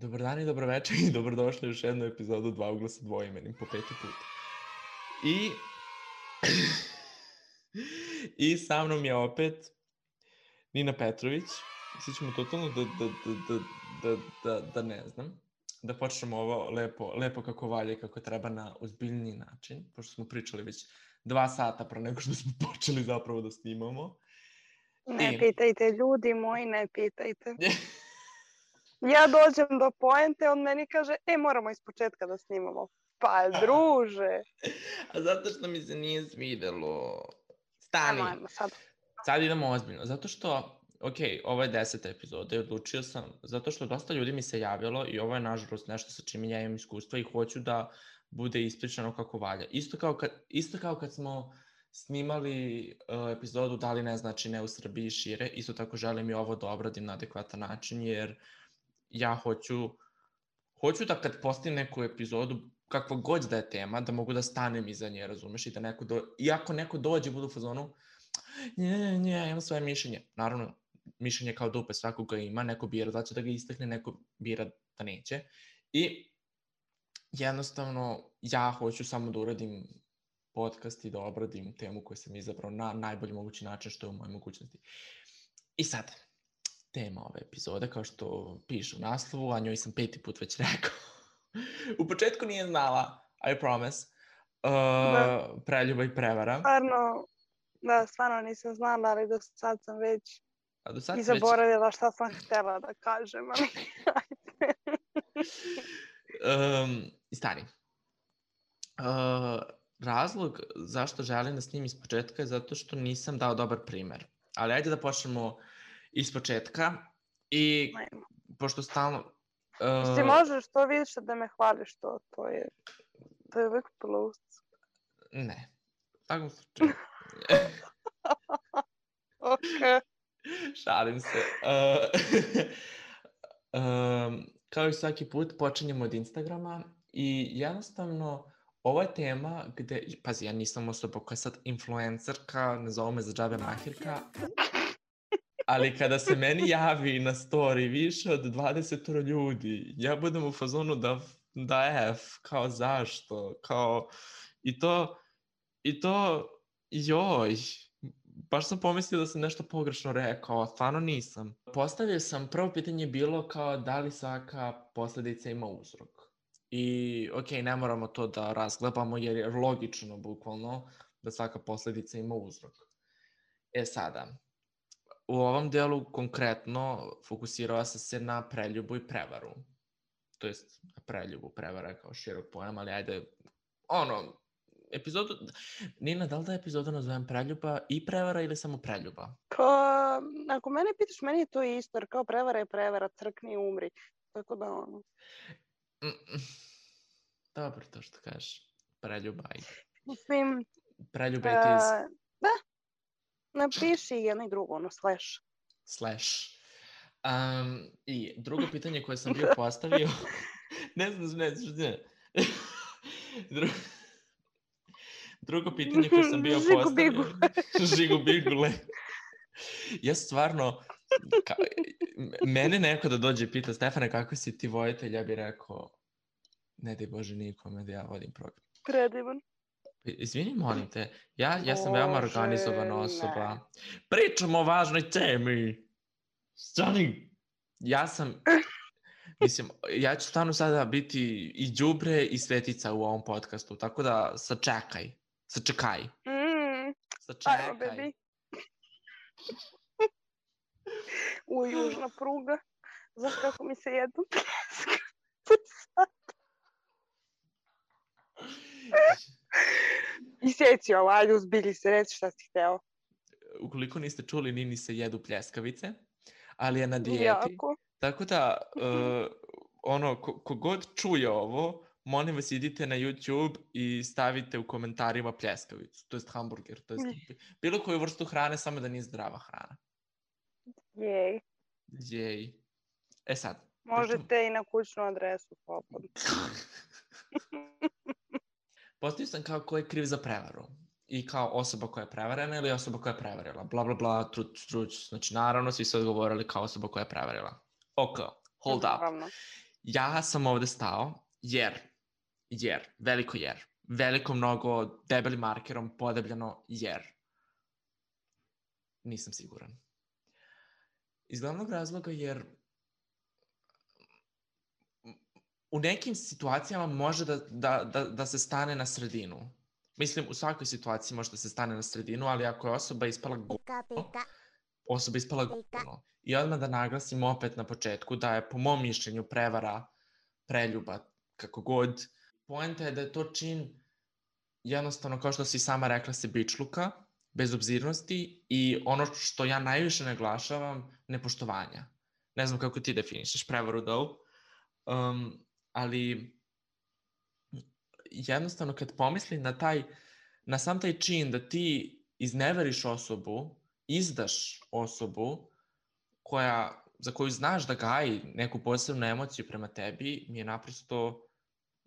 Dobar dan i dobro večer i dobrodošli u još jednu epizodu Dva ugla sa dvoimenim po peti put. I... I sa mnom je opet Nina Petrović. Svi ćemo totalno da, da, da, da, da, da, da ne znam. Da počnemo ovo lepo, lepo kako valje, kako treba na ozbiljni način, pošto smo pričali već dva sata pre nego što smo počeli zapravo da snimamo. Ne I- pitajte, ljudi moji, ne pitajte. Ja dođem do poente, on meni kaže, e, moramo iz početka da snimamo. Pa, druže. A zato što mi se nije svidelo. Stani. Ajmo, ajmo sad. Sad idemo ozbiljno, zato što, ok, ovo je deseta epizoda i odlučio sam, zato što dosta ljudi mi se javilo i ovo je nažalost nešto sa čim ja imam iskustva i hoću da bude ispričano kako valja. Isto kao kad, isto kao kad smo snimali uh, epizodu Da li ne znači ne u Srbiji šire, isto tako želim i ovo da obradim na adekvatan način, jer ja hoću, hoću da kad postim neku epizodu, kakva god da je tema, da mogu da stanem iza nje, razumeš, i da neko do... Iako neko dođe, budu u fazonu, nje, nje, nje, imam svoje mišljenje. Naravno, mišljenje kao dupe, svakoga ima, neko bira da će da ga istakne, neko bira da neće. I jednostavno, ja hoću samo da uradim podcast i da obradim temu koju sam izabrao na najbolji mogući način što je u mojoj mogućnosti. I sad, tema ove epizode, kao što piše u naslovu, a njoj sam peti put već rekao. u početku nije znala, I promise, uh, Da. preljuba i prevara. Stvarno, da, stvarno nisam znala, ali do sad sam već A do sad i si već... zaboravila šta sam htjela da kažem, ali um, stani. Uh, razlog zašto želim da snimim iz početka je zato što nisam dao dobar primer. Ali ajde da počnemo iz početka i ajmo. pošto stalno... Ti Uh, možeš to više da me hvališ, to, to je, to je uvijek plus. ne. U takvom slučaju. Ok. Šalim se. Uh, um, kao i svaki put, počinjemo od Instagrama i jednostavno ovo je tema gde, pazi, ja nisam osoba koja je sad influencerka, ne zovu me za džabe mahirka, ali kada se meni javi na story više od 20 ljudi, ja budem u fazonu da, da F, kao zašto, kao, i to, i to, joj, baš sam pomislio da sam nešto pogrešno rekao, a stvarno nisam. Postavio sam, prvo pitanje je bilo kao da li svaka posledica ima uzrok. I, ok, ne moramo to da razglebamo jer je logično, bukvalno, da svaka posledica ima uzrok. E sada, u ovom delu konkretno fokusirao sam se na preljubu i prevaru. To jest, na preljubu, prevara kao širok pojam, ali ajde, ono, epizodu... Nina, da li da epizodu nazovem preljuba i prevara ili samo preljuba? Pa, ako mene pitaš, meni je to isto, jer kao prevara je prevara, crkni i umri. Tako da, ono. Dobro to što kažeš. Preljuba i... mislim, Preljuba is e, napiši jedno i drugo, ono, slash. slash. Um, I drugo pitanje koje sam bio postavio... ne znam, ne znam, ne. Drugo... Drugo pitanje koje sam bio Žigu postavio... bigu. Žigu bigule. Ja stvarno... Ka, mene neko da dođe i pita Stefane kako si ti vojitelj, ja bih rekao ne daj Bože nikome da ja vodim program. Predivan. Izvini, molim te, ja, ja sam veoma organizovana ne. osoba. Pričamo o važnoj temi. Stani. Ja sam, mislim, ja ću stvarno sada biti i đubre i svetica u ovom podcastu, tako da sačekaj, sačekaj, Mm, ajmo, sačekaj. baby. U južna pruga. Znaš kako mi se jedno pljeska? I sjeci ovo, ajde uzbilji se, reci šta si hteo. Ukoliko niste čuli, Nini se jedu pljeskavice, ali je na dijeti. Jako. Tako da, uh, ono, ko, kogod čuje ovo, molim vas idite na YouTube i stavite u komentarima pljeskavicu, to jest hamburger, to jest Mm. bilo koju vrstu hrane, samo da nije zdrava hrana. Jej. Jej. E sad, Možete i na kućnu adresu, slobodno. postavio sam kao ko je kriv za prevaru. I kao osoba koja je prevarena ili osoba koja je prevarila. Bla, bla, bla, truć, truć. Znači, naravno, svi su odgovorili kao osoba koja je prevarila. Ok, hold up. Ja sam ovde stao jer, jer, veliko jer, veliko mnogo debelim markerom podebljano jer. Nisam siguran. Iz glavnog razloga jer u nekim situacijama može da, da, da, da se stane na sredinu. Mislim, u svakoj situaciji može da se stane na sredinu, ali ako je osoba ispala govno, osoba ispala govno. I odmah da naglasim opet na početku da je po mom mišljenju prevara, preljuba, kako god. Poenta je da je to čin jednostavno, kao što si sama rekla, se bičluka, bezobzirnosti i ono što ja najviše naglašavam, nepoštovanja. Ne znam kako ti definišeš prevaru do, um, ali jednostavno kad pomislim na taj, na sam taj čin da ti izneveriš osobu, izdaš osobu koja, za koju znaš da gaji neku posebnu emociju prema tebi, mi je naprosto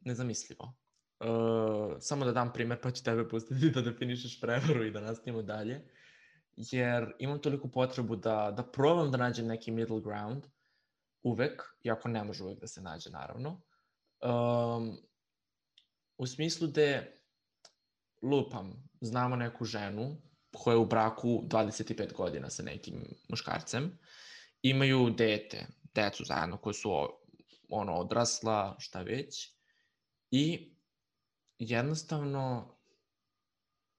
nezamislivo. Uh, samo da dam primer pa ću tebe pustiti da definišeš prevaru i da nastavimo dalje. Jer imam toliko potrebu da, da probam da nađem neki middle ground uvek, iako ne može uvek da se nađe naravno. Um, u smislu da lupam, znamo neku ženu koja je u braku 25 godina sa nekim muškarcem, imaju dete, decu zajedno koje su ono odrasla, šta već, i jednostavno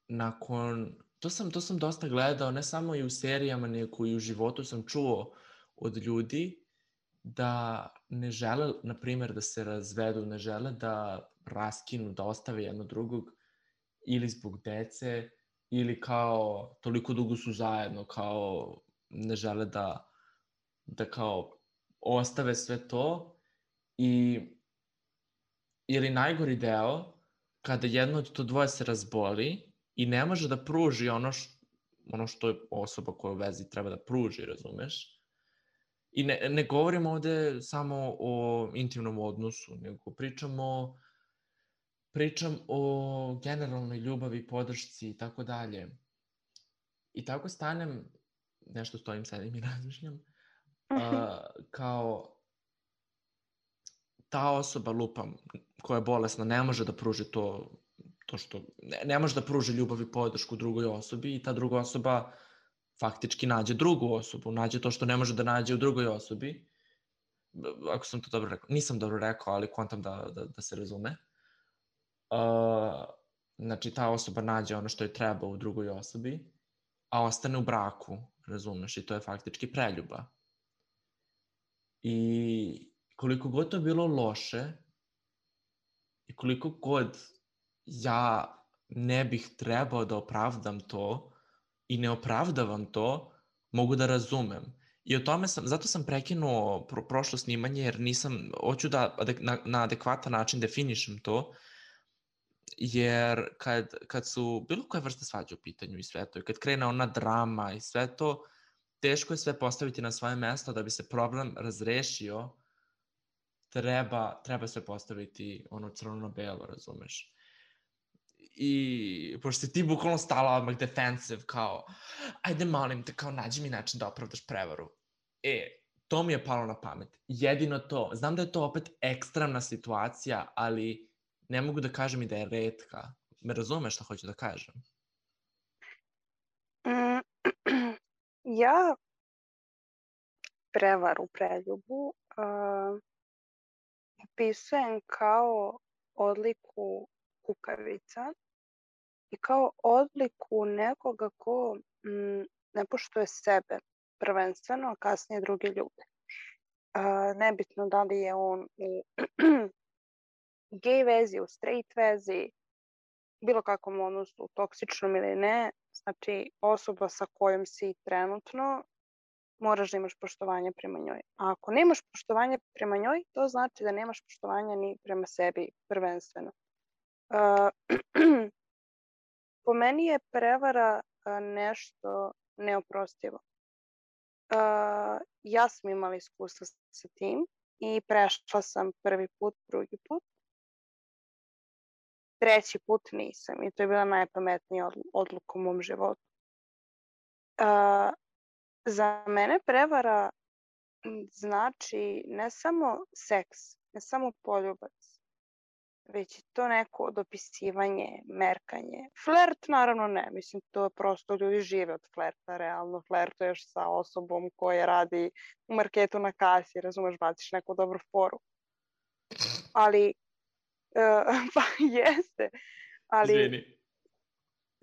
nakon to sam to sam dosta gledao ne samo i u serijama nego i u životu sam čuo od ljudi da ne žele na primjer da se razvedu, ne žele da raskinu, da ostave jedno drugog ili zbog dece ili kao toliko dugo su zajedno kao ne žele da da kao ostave sve to i ili najgori deo kada jedno od to dvoje se razboli i ne može da pruži ono što, ono što je osoba koja u vezi treba da pruži, razumeš? I ne, ne govorimo ovde samo o intimnom odnosu, nego pričamo pričam o generalnoj ljubavi, podršci i tako dalje. I tako stanem, nešto stojim, sedim i razmišljam, uh, kao ta osoba, lupam, koja je bolesna, ne može da pruži to, to što, ne, ne može da pruži ljubav i podršku drugoj osobi i ta druga osoba faktički nađe drugu osobu, nađe to što ne može da nađe u drugoj osobi. Ako sam to dobro rekao, nisam dobro rekao, ali kontam da, da, da se razume. Uh, znači, ta osoba nađe ono što je treba u drugoj osobi, a ostane u braku, razumeš, i to je faktički preljuba. I koliko god to bilo loše, i koliko god ja ne bih trebao da opravdam to i ne opravdavam to, mogu da razumem. I o tome sam, zato sam prekinuo pro, prošlo snimanje jer nisam, hoću da na, na adekvatan način definišem to, jer kad, kad su bilo koje vrste svađa u pitanju i sve to, i kad krene ona drama i sve to, teško je sve postaviti na svoje mesto da bi se problem razrešio, treba, treba sve postaviti ono crno na belo, razumeš? I pošto ti bukvalno stala odmah defensive, kao, ajde molim te, kao nađi mi način da opravdaš prevaru. E, to mi je palo na pamet. Jedino to. Znam da je to opet ekstremna situacija, ali ne mogu da kažem i da je redka. Me razumeš šta hoću da kažem? Mm, ja prevaru, preljubu uh, opisujem kao odliku kukavica i kao odliku nekoga ko mm, ne poštuje sebe prvenstveno, a kasnije druge ljude. Uh, nebitno da li je on u gej vezi, u straight vezi, bilo kakvom odnosu, toksičnom ili ne, znači osoba sa kojom si trenutno moraš da imaš poštovanje prema njoj. A ako nemaš poštovanje prema njoj, to znači da nemaš poštovanja ni prema sebi prvenstveno. Po meni je prevara nešto neoprostivo. Ja sam imala iskustva sa tim i prešla sam prvi put, drugi put. Treći put nisam i to je bila najpametnija odluka u mom životu. Za mene prevara znači ne samo seks ne samo poljubac, već i to neko dopisivanje, merkanje. Flert naravno ne, mislim to je prosto ljudi žive od flerta, realno flertuješ sa osobom koja radi u marketu na kasi, razumeš, baciš neku dobru foru. Ali, uh, pa jeste, ali Izvini.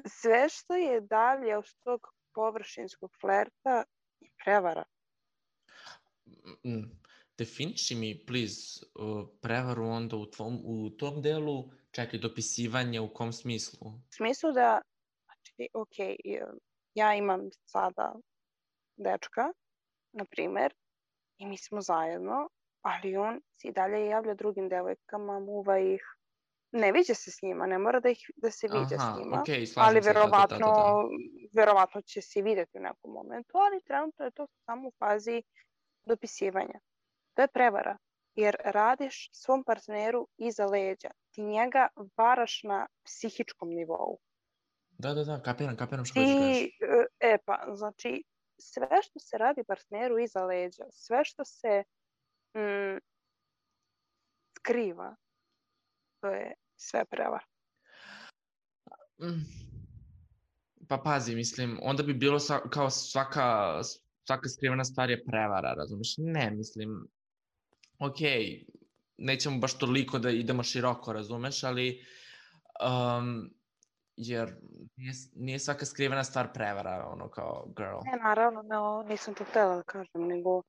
sve što je dalje od tog površinskog flerta je prevara. Mm, Definiši mi, please, uh, prevaru onda u, tvom, u tom delu, čekaj, dopisivanje u kom smislu? U smislu da, znači, ok, ja imam sada dečka, na primer, i mi smo zajedno, ali on se i dalje javlja drugim devojkama, muva ih, ne viđa se s njima, ne mora da, ih, da se viđa Aha, s njima, slažem ali se, da, da, da, verovatno, da, verovatno će se videti u nekom momentu, ali trenutno je to samo u fazi dopisivanja. To je prevara, jer radiš svom partneru iza leđa. Ti njega varaš na psihičkom nivou. Da, da, da, kapiram, kapiram što hoćeš da kažeš. Ti, e pa, znači, sve što se radi partneru iza leđa, sve što se mm, skriva, to je sve prevara. Mm. Pa pazi, mislim, onda bi bilo sa, kao svaka, svaka skrivena stvar je prevara, razumiješ? Ne, mislim, ok, nećemo baš toliko da idemo široko, razumeš, ali um, jer nije, nije svaka skrivena stvar prevara, ono kao girl. Ne, naravno, ne, ovo nisam to htjela da kažem, nego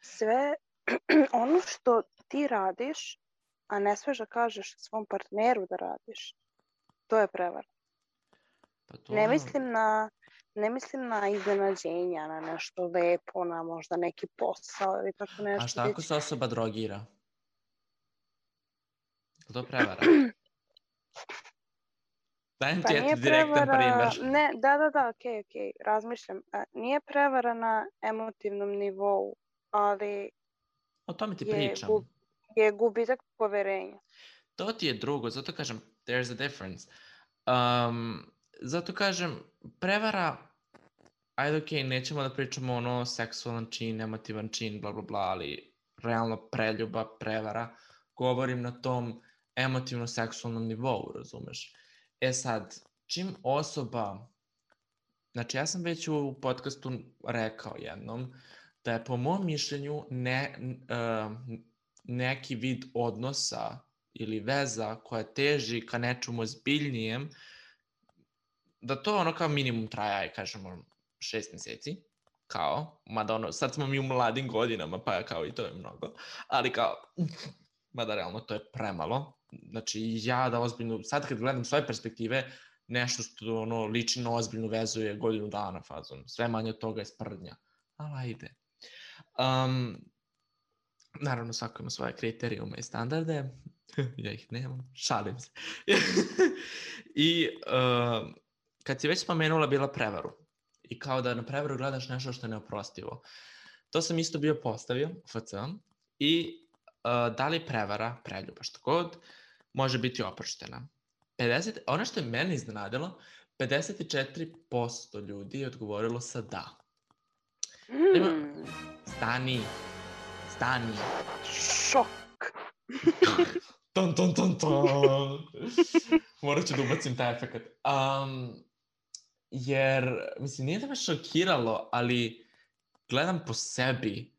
sve ono što ti radiš, a ne smeš da kažeš svom partneru da radiš, to je prevara. Pa to, Ne mislim na ne mislim na iznenađenja, na nešto lepo, na možda neki posao ili tako nešto. A šta ako se osoba drogira? Je to prevara? Dajem Pa ti eto direktan prevara, primer. ne, da, da, da, okej, okej, razmišljam. A, Nije prevara na emotivnom nivou, ali O tome ti je, pričam. gu- je gubitak poverenja. To ti je drugo, zato kažem, there's a difference. Um, zato kažem, prevara, ajde okej, nećemo da pričamo ono seksualan čin, emotivan čin, bla bla bla, ali realno preljuba, prevara, govorim na tom emotivno-seksualnom nivou, razumeš? E sad, čim osoba, znači ja sam već u podcastu rekao jednom, da je po mom mišljenju ne, um, neki vid odnosa ili veza koja teži ka nečemu ozbiljnijem, da to ono kao minimum traje, aj kažemo, šest meseci, kao, mada ono, sad smo mi u mladim godinama, pa kao i to je mnogo, ali kao, mada realno to je premalo, znači ja da ozbiljno, sad kad gledam svoje perspektive, nešto što ono liči na ozbiljnu vezu je godinu dana fazon, sve manje od toga je sprdnja, ali ajde. Um, naravno, svako ima svoje kriterijume i standarde, ja ih nemam, šalim se. I uh, kad si već spomenula bila prevaru, i kao da na prevaru gledaš nešto što je neoprostivo, to sam isto bio postavio u FC i uh, da li prevara, preljuba, što god, može biti oproštena. 50, ono što je mene iznenadilo, 54% ljudi je odgovorilo sa da. Ima- Mm, Stani, stani. šok. Ton, ton, ton, ton. Morat ću da ubacim taj efekt. Um, jer, mislim, nije da me šokiralo, ali gledam po sebi.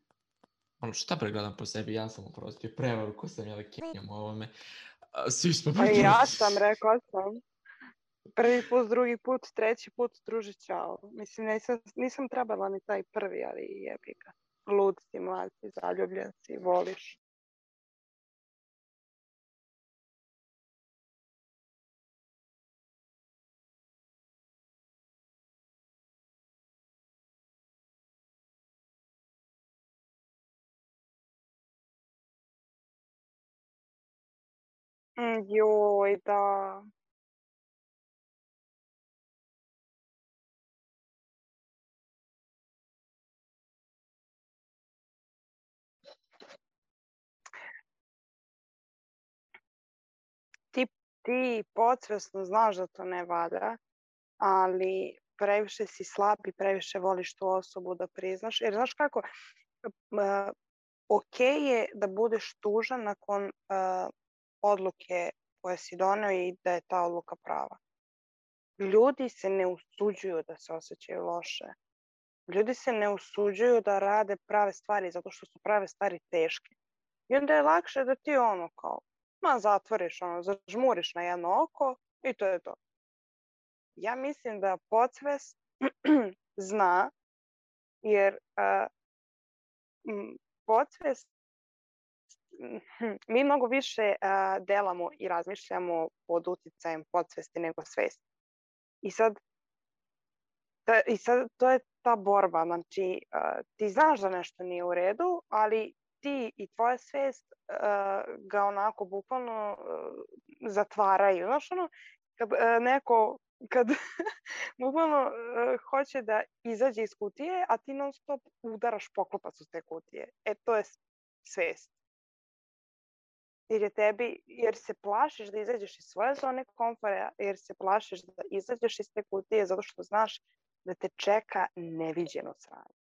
Ono, šta bre gledam po sebi? Ja sam oprostio prevaru, ko sam ja da kenjam o ovome. Svi smo Pa i ja sam, rekao sam. Prvi put, drugi put, treći put, druže, čao. Mislim, nisam, nisam trebala ni taj prvi, ali jebi ga. Lud si, mlad si, zaljubljen si, voliš. Joj, da. Ti, ti podsvesno znaš da to ne valja, ali previše si slab i previše voliš tu osobu da priznaš. Jer znaš kako, ok je da budeš tužan nakon uh, odluke koje si doneo i da je ta odluka prava. Ljudi se ne usuđuju da se osjećaju loše. Ljudi se ne usuđuju da rade prave stvari zato što su prave stvari teške. I onda je lakše da ti ono kao, ma zatvoriš, ono, zažmuriš na jedno oko i to je to. Ja mislim da podsvest zna, jer uh, podsvest mi mnogo više uh, delamo i razmišljamo pod uticajem podsvesti nego svesti. I sad, ta, i sad to je ta borba, znači uh, ti znaš da nešto nije u redu, ali ti i tvoja svest uh, ga onako bukvalno uh, zatvaraju. Znaš ono, kad uh, neko kad bukvalno uh, hoće da izađe iz kutije, a ti non stop udaraš poklopac u te kutije. E, to je svest. Jer je tebi, jer se plašiš da izađeš iz svoje zone komfora, jer se plašiš da izađeš iz te kutije zato što znaš da te čeka neviđeno sranje.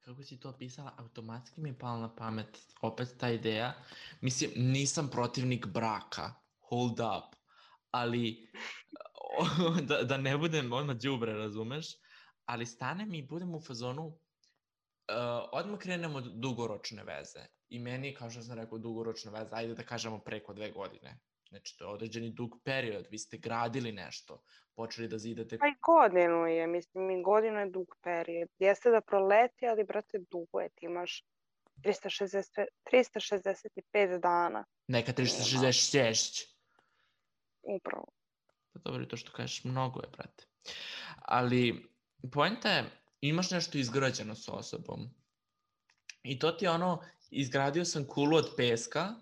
Kako si to opisala, automatski mi je pala na pamet opet ta ideja. Mislim, nisam protivnik braka, hold up, ali da, da ne budem odmah džubre, razumeš? Ali stane mi i budem u fazonu, odmah krenemo od dugoročne veze. I meni, kao što sam rekao, dugoročna veza, ajde da kažemo preko dve godine. Znači, to je određeni dug period, vi ste gradili nešto, počeli da zidate... Pa i godinu je, mislim, i godinu je dug period. Jeste da proleti, ali, brate, dugo je, ti imaš 360, 365 dana. Neka 366. Upravo. Pa dobro, to što kažeš, mnogo je, brate. Ali, poenta je, imaš nešto izgrađeno sa osobom. I to ti je ono, izgradio sam kulu od peska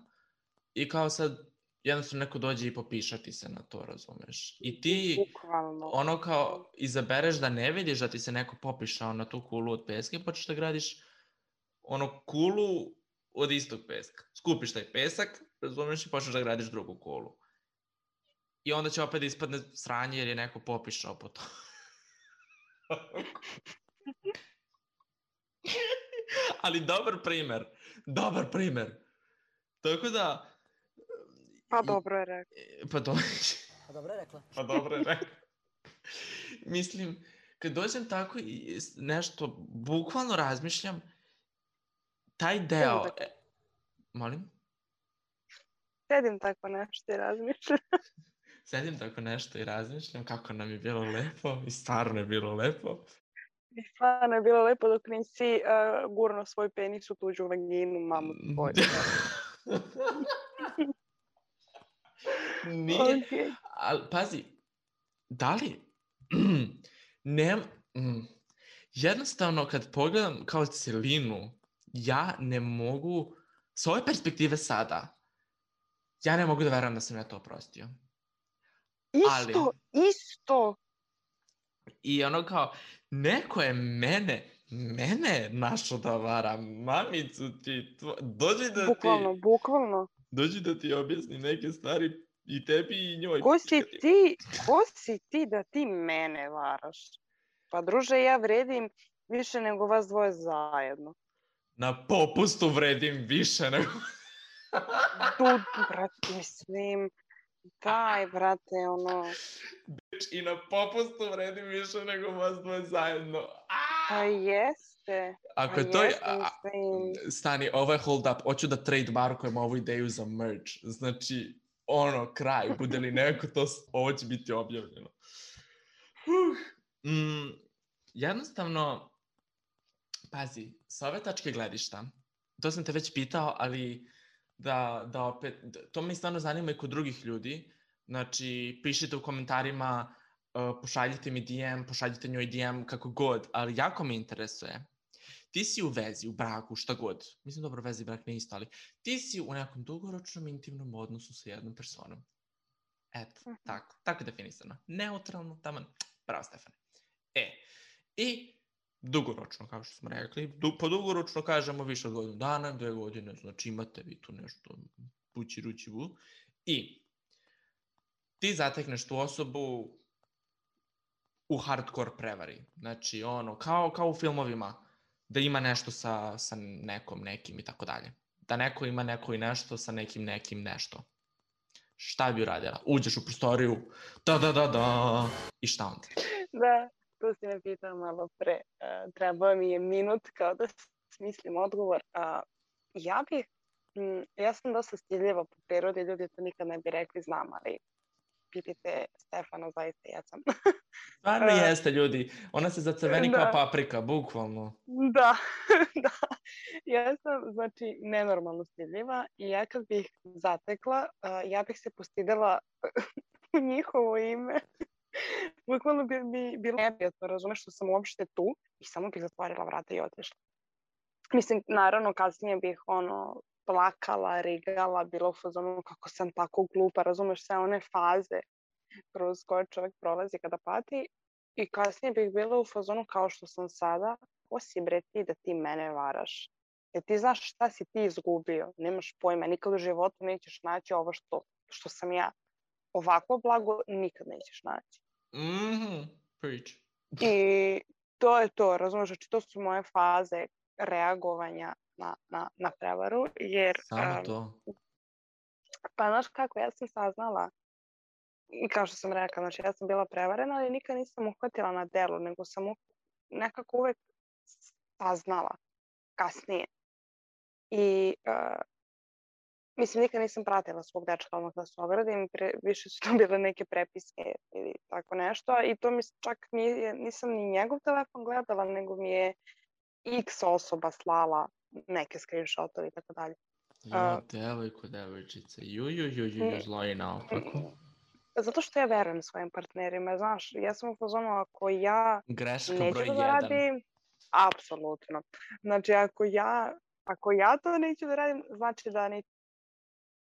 i kao sad jednostavno neko dođe i popišati se na to, razumeš? I ti Bukvalno. ono kao izabereš da ne vidiš da ti se neko popišao na tu kulu od peska i počneš da gradiš ono kulu od istog peska. Skupiš taj pesak, razumeš, i počneš da gradiš drugu kulu. I onda će opet da ispadne sranje jer je neko popišao po to. Ali dobar primer. Dobar primer. Tako da, Pa dobro je rekla. Pa, do... Pa dobro je rekla. pa dobro je rekla. Mislim, kad dođem tako i nešto, bukvalno razmišljam, taj deo... Sedim tako. E, molim? Sedim tako nešto i razmišljam. Sedim tako nešto i razmišljam kako nam je bilo lepo i stvarno je bilo lepo. Stvarno je bilo lepo dok nisi uh, gurno svoj penis u tuđu vaginu, mamu tvoju. Nije, okay. ali pazi, da li, ne, mm, jednostavno kad pogledam kao celinu, ja ne mogu, s ove perspektive sada, ja ne mogu da verujem da sam ja to oprostio. Isto, Ali- isto. I ono kao, neko je mene, mene našo da vara, mamicu ti, tvo, dođi da Bukvalno, ti, bukvalno. dođi da ti objasni neke stvari i tebi i njoj. Ko si ti. ko si ti da ti mene varaš? Pa druže, ja vredim više nego vas dvoje zajedno. Na popustu vredim više nego... Tu, brate, mislim, daj, brate, ono, I na popustu vredim više nego vas dvoje zajedno. pa A! jeste. Ako Pa je to... jeste, a-. Stani, ovo je hold up. Hoću da trademarkujem ovu ideju za merch. Znači, ono, kraj. Bude li neko, to, ovo će biti objavljeno. Huh. Mm, jednostavno, pazi, sa ove tačke gledišta, to sam te već pitao, ali da, da opet, to me stvarno zanima i kod drugih ljudi. Znači, pišite u komentarima, uh, pošaljite mi DM, pošaljite njoj DM, kako god, ali jako me interesuje. Ti si u vezi, u braku, šta god. Mislim, dobro, vezi brak nije isto, ali ti si u nekom dugoročnom intimnom odnosu sa jednom personom. Eto, Mhm. tako, tako je definisano. Neutralno, taman, bravo Stefane. E, i dugoročno, kao što smo rekli, du, po dugoročno kažemo više od godinu dana, dve godine, znači imate vi tu nešto pući rući vu. I ti zatekneš tu osobu u hardcore prevari. Znači, ono, kao, kao u filmovima, da ima nešto sa, sa nekom, nekim i tako dalje. Da neko ima neko i nešto sa nekim, nekim nešto. Šta bi uradila? Uđeš u prostoriju, da, da, da, da, i šta onda? Da, tu si me pitao malo pre. Uh, trebao mi je minut kao da smislim odgovor. Uh, ja bih, m, ja sam dosta stiljiva po prirodi, ljudi to nikad ne bi rekli, znam, ali pitajte Stefana, zaista ja sam. Stvarno uh, jeste, ljudi. Ona se zacrveni da. kao paprika, bukvalno. Da, da. Ja sam, znači, nenormalno stidljiva i ja kad bih zatekla, uh, ja bih se postidela njihovo ime. Bukvalno bi mi bilo neprijatno, razumeš, što sam uopšte tu i samo bih zatvorila vrata i otišla. Mislim, naravno, kasnije bih ono, plakala, rigala, bilo fazonu kako sam tako glupa, razumeš sve one faze kroz koje čovjek prolazi kada pati i kasnije bih bila u fazonu kao što sam sada, ko si bre ti da ti mene varaš? Jer ti znaš šta si ti izgubio, nemaš pojma, nikad u životu nećeš naći ovo što, što sam ja. Ovako blago nikad nećeš naći. Mm -hmm. Preach. I to je to, razumiješ, znači to su moje faze reagovanja na, na, na prevaru, jer... Samo to. Pa znaš kako, ja sam saznala, i kao što sam rekla, znači ja sam bila prevarena, ali nikad nisam uhvatila na delu, nego sam nekako uvek saznala kasnije. I uh, mislim, nikad nisam pratila svog dečka odmah da se ogradim, pre, više su to bile neke prepiske ili tako nešto i to mi čak nije, nisam ni njegov telefon gledala, nego mi je x osoba slala neke screenshotove i tako dalje. Jo, devojko, devojčice, ju, ju, ju, ju, ju, zlo i naopako. Zato što ja verujem svojim partnerima, znaš, ja sam u fazonu ako ja Greška neću broj da radim, apsolutno. Znači, ako ja, ako ja to neću da radim, znači da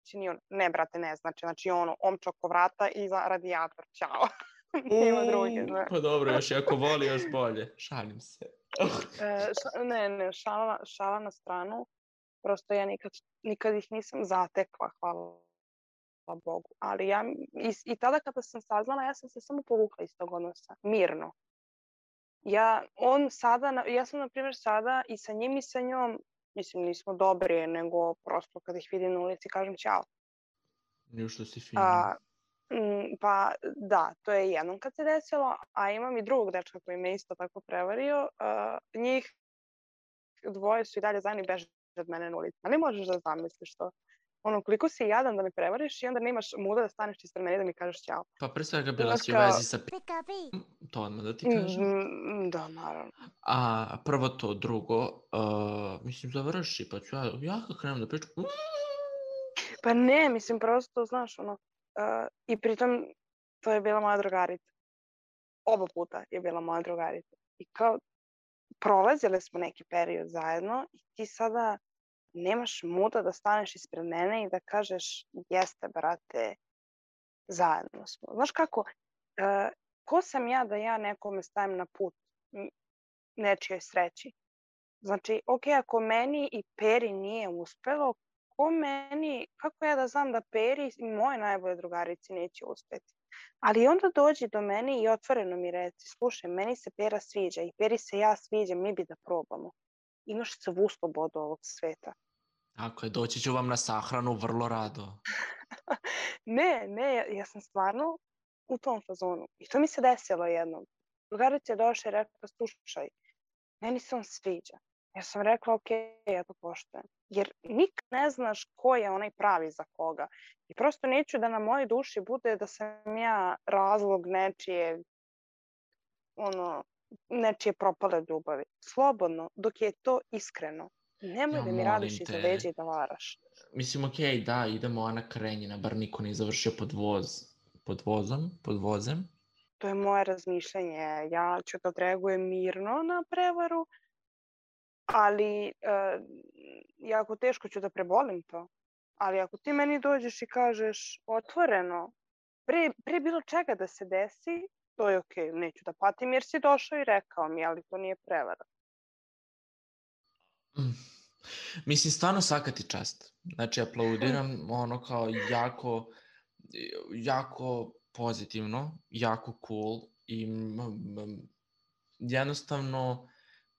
neće ni on. Ne, brate, ne, znači, znači ono, omča oko vrata i za radijator, čao. Nema druge, znaš. Pa dobro, još i ako voli, još bolje. Šalim se. E, ša, ne, ne, šala, šala na stranu. Prosto ja nikad, nikad ih nisam zatekla, hvala Bogu. Ali ja, i, i tada kada sam saznala, ja sam se samo povukla iz tog odnosa, mirno. Ja, on sada, ja sam na primjer sada i sa njim i sa njom, mislim nismo dobri, nego prosto kada ih vidim na ulici kažem ćao. Što si fina. A, pa da, to je jednom kad se desilo, a imam i drugog dečka koji me isto tako prevario. Uh, njih dvoje su i dalje zajedno i beže od mene na ulici. Ali možeš da zamisliš to. Ono, koliko si jadan da me prevariš i onda nemaš muda da staneš ispred mene i da mi kažeš ćao. Pa pre svega bila si u vezi sa to odmah da ti kažem. Mm, da, naravno. A prvo to, drugo, uh, mislim završi, pa ću ja, ja kad krenem da pričam, Pa ne, mislim prosto, znaš, ono, Uh, I pritom to je bila moja drugarica. Oba puta je bila moja drugarica. I kao prolazile smo neki period zajedno i ti sada nemaš muda da staneš ispred mene i da kažeš jeste brate, zajedno smo. Znaš kako, uh, ko sam ja da ja nekome stavim na put nečijoj sreći? Znači, ok, ako meni i Peri nije uspelo, ko meni, kako ja da znam da Peri i moje najbolje drugarici neće uspeti. Ali onda dođi do mene i otvoreno mi reci, slušaj, meni se Pera sviđa i Peri se ja sviđa, mi bi da probamo. Imaš svu slobodu ovog sveta. Tako je, doći ću vam na sahranu vrlo rado. ne, ne, ja, ja sam stvarno u tom fazonu. I to mi se desilo jednom. Drugarica je došla i rekla, slušaj, meni se on sviđa. Ja sam rekla, ok, ja to poštujem. Jer nikad ne znaš ko je onaj pravi za koga. I prosto neću da na mojoj duši bude da sam ja razlog nečije ono, nečije propale ljubavi. Slobodno, dok je to iskreno. Nemoj ja, da mi radiš iza leđa i da varaš. Mislim, ok, da, idemo Ana Karenjina, bar niko nije završio pod voz. Pod vozom, pod vozem. To je moje razmišljanje. Ja ću da odreagujem mirno na prevaru, ali uh, jako teško ću da prebolim to. Ali ako ti meni dođeš i kažeš otvoreno, pre, pre bilo čega da se desi, to je okej, okay, neću da patim jer si došao i rekao mi, ali to nije prevara. Mm. Mislim, stvarno svaka ti čast. Znači, aplaudiram ono kao jako, jako pozitivno, jako cool i jednostavno,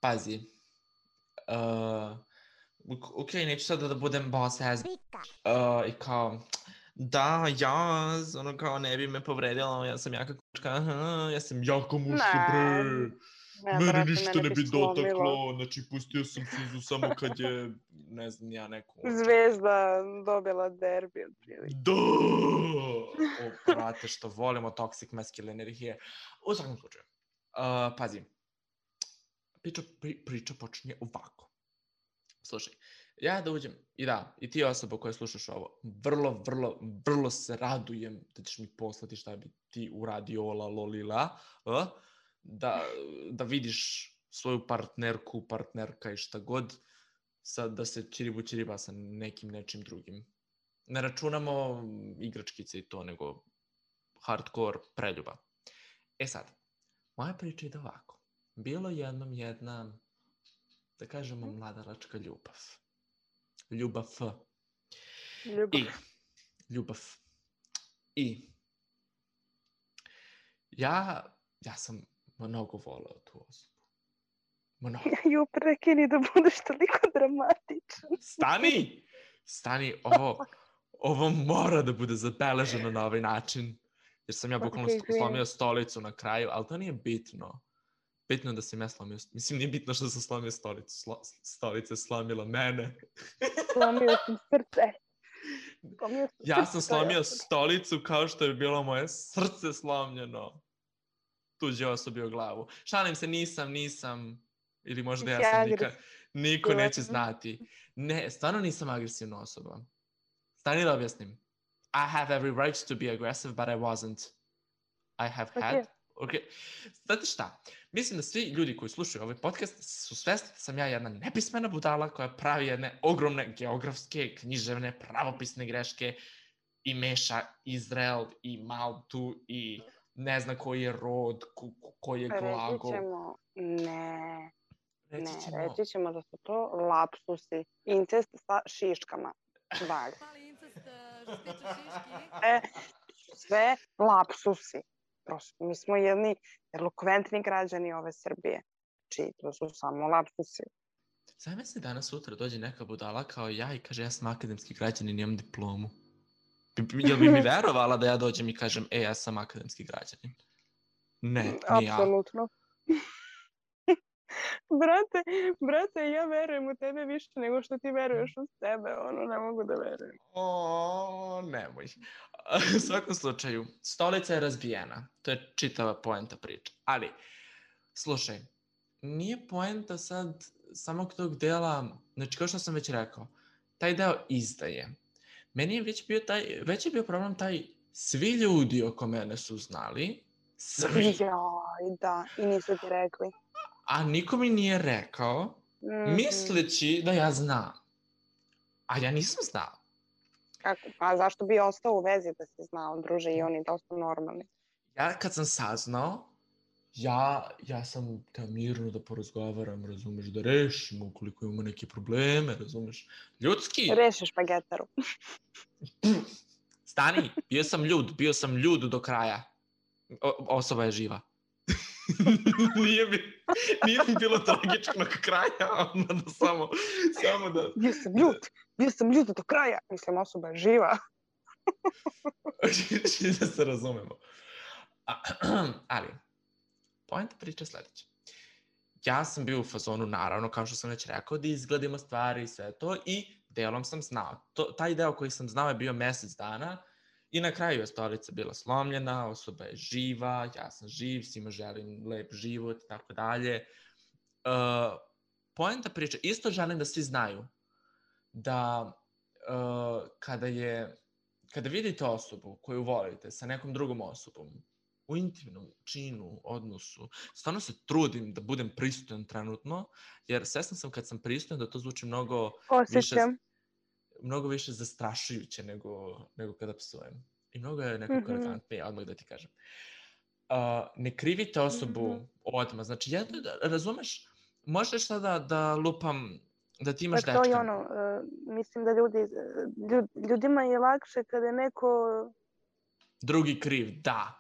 pazi, Uh, ok, neću sada da budem boss ass. Uh, I kao, da, ja, ono kao ne bi me povredila, ja sam jaka kučka, aha, ja sam jako muški, bre. Ne, Mene brate, ništa mene ne bi slomilo. dotaklo, znači pustio sam suzu samo kad je, ne znam, ja neku... Zvezda dobila derbi, otprilike. Da! O, brate, što volimo toxic masculine energije. U svakom slučaju, uh, pazi, priča, pri, priča počinje ovako. Slušaj, ja da uđem, i da, i ti osoba koja slušaš ovo, vrlo, vrlo, vrlo se radujem da ćeš mi poslati šta bi ti uradio, ola, lolila, da, da vidiš svoju partnerku, partnerka i šta god, sad da se čiribu čiriba sa nekim nečim drugim. Ne računamo igračkice i to, nego hardcore preljuba. E sad, moja priča ide ovako. Bilo jednom jedna, da kažemo, mladalačka ljubav. Ljubav. Ljubav. I, ljubav. I, ja, ja sam mnogo voleo tu osobu. Mnogo. Ju, prekini da budeš toliko dramatičan. Stani! Stani, ovo, ovo mora da bude zabeleženo na ovaj način. Jer sam ja bukvalno Ok, okay, slomio stolicu na kraju, ali to nije bitno. Bitno je da sam ja slomio, mislim nije bitno što sam slomio stolicu, Slo, stolica je slomila mene. Slomio sam srce. Slomio sam Ja sam je slomio stolicu kao što je bilo moje srce slomljeno. Tuđe osobi o glavu. Šalim se, nisam, nisam, ili možda ja sam nikad, niko neće znati. Ne, stvarno nisam agresivna osoba. Stani da objasnim. I have every right to be aggressive, but I wasn't. I have had. Ok. Znate šta? Mislim da svi ljudi koji slušaju ovaj podcast su svesni da sam ja jedna nepismena budala koja pravi jedne ogromne geografske, književne, pravopisne greške i meša Izrael i Maltu i ne zna koji je rod, ko, ko- koji je Reći glagol. ćemo, ne, Reći ne, ćemo, reći ćemo da su to lapsusi. Incest sa šiškama. Dalje. Mali incest, e, što se tiče šiški. E, sve lapsusi. Prosto, mi smo jedni elokventni građani ove Srbije. Znači, to su samo lapsusi. Zamisli danas sutra dođe neka budala kao ja i kaže ja sam akademski građanin imam diplomu. Jel bi mi verovala da ja dođem i kažem e ja sam akademski građanin? Ne, ni ja. Brate, brate, ja verujem u tebe više nego što ti veruješ u sebe. Ono, ne mogu da verujem. O, nemoj. U svakom slučaju, stolica je razbijena. To je čitava poenta priče. Ali, slušaj, nije poenta sad samog tog dela, znači kao što sam već rekao, taj deo izdaje. Meni je već bio taj, već je bio problem taj, svi ljudi oko mene su znali, svi, Jaj, da, i nisu ti rekli. A niko mi nije rekao, Mhm. misleći da ja znam. A ja nisam znao. Kako? Pa zašto bi ostao u vezi da si znao, druže, i oni dosta normalni. ja kad sam saznao, ja, ja sam teo mirno da porazgovaram, razumeš, da rešimo ukoliko imamo neke probleme, razumeš. Ljudski, Reši špagetaru. stani, bio sam ljud, bio sam ljud do kraja. O, osoba je živa. nije, mi, nije mi bilo tragičnog kraja, odmah da samo, samo da... Bio sam ljut, bio sam ljut do kraja. Mislim, osoba je živa. da se razumemo. Ali, poenta priče sledeća. Ja sam bio u fazonu, naravno, kao što sam već rekao, da izgledimo stvari i sve to i delom sam znao. To, taj deo koji sam znao je bio mesec dana i na kraju je stolica bila slomljena, osoba je živa, ja sam živ, svima želim lep život i tako dalje. Uh, poenta priče, isto želim da svi znaju da uh, kada je kada vidite osobu koju volite sa nekom drugom osobom, u intimnom činu, odnosu, stvarno se trudim da budem pristojan trenutno, jer svesna sam kad sam pristojan da to zvuči mnogo više, Osjećam. Mnogo više zastrašujuće nego, nego kada psujem. I mnogo je nekako Mhm. elegantnije, odmah da ti kažem. Uh, ne krivite osobu Mhm. odmah. Znači, jedno je da, razumeš, možeš sada da lupam, da ti imaš Pa to je dečka. ono, e, mislim da ljudi, e, ljud, ljudima je lakše kada je neko drugi kriv, da.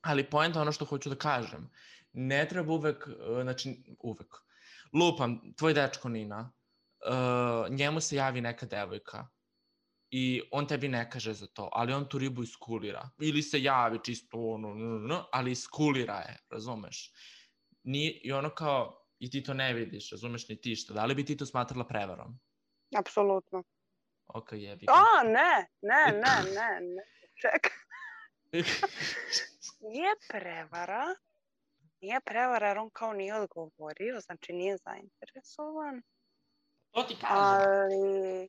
Ali poenta ono što hoću da kažem, ne treba uvek, e, znači uvek, lupam, tvoj dečko Nina, uh, njemu se javi neka devojka i on tebi ne kaže za to, ali on tu ribu iskulira. Ili se javi čisto ono, n, n, ali iskulira je, razumeš? Ni, I ono kao, i ti to ne vidiš, razumeš ni ti što, da li bi ti to smatrala prevarom? Apsolutno. Ok, jebi. A, ne, ne, ne, ne, ne. Čekaj. Nije prevara. Nije prevara jer on kao nije odgovorio, znači nije zainteresovan. To ti kažem. Ali,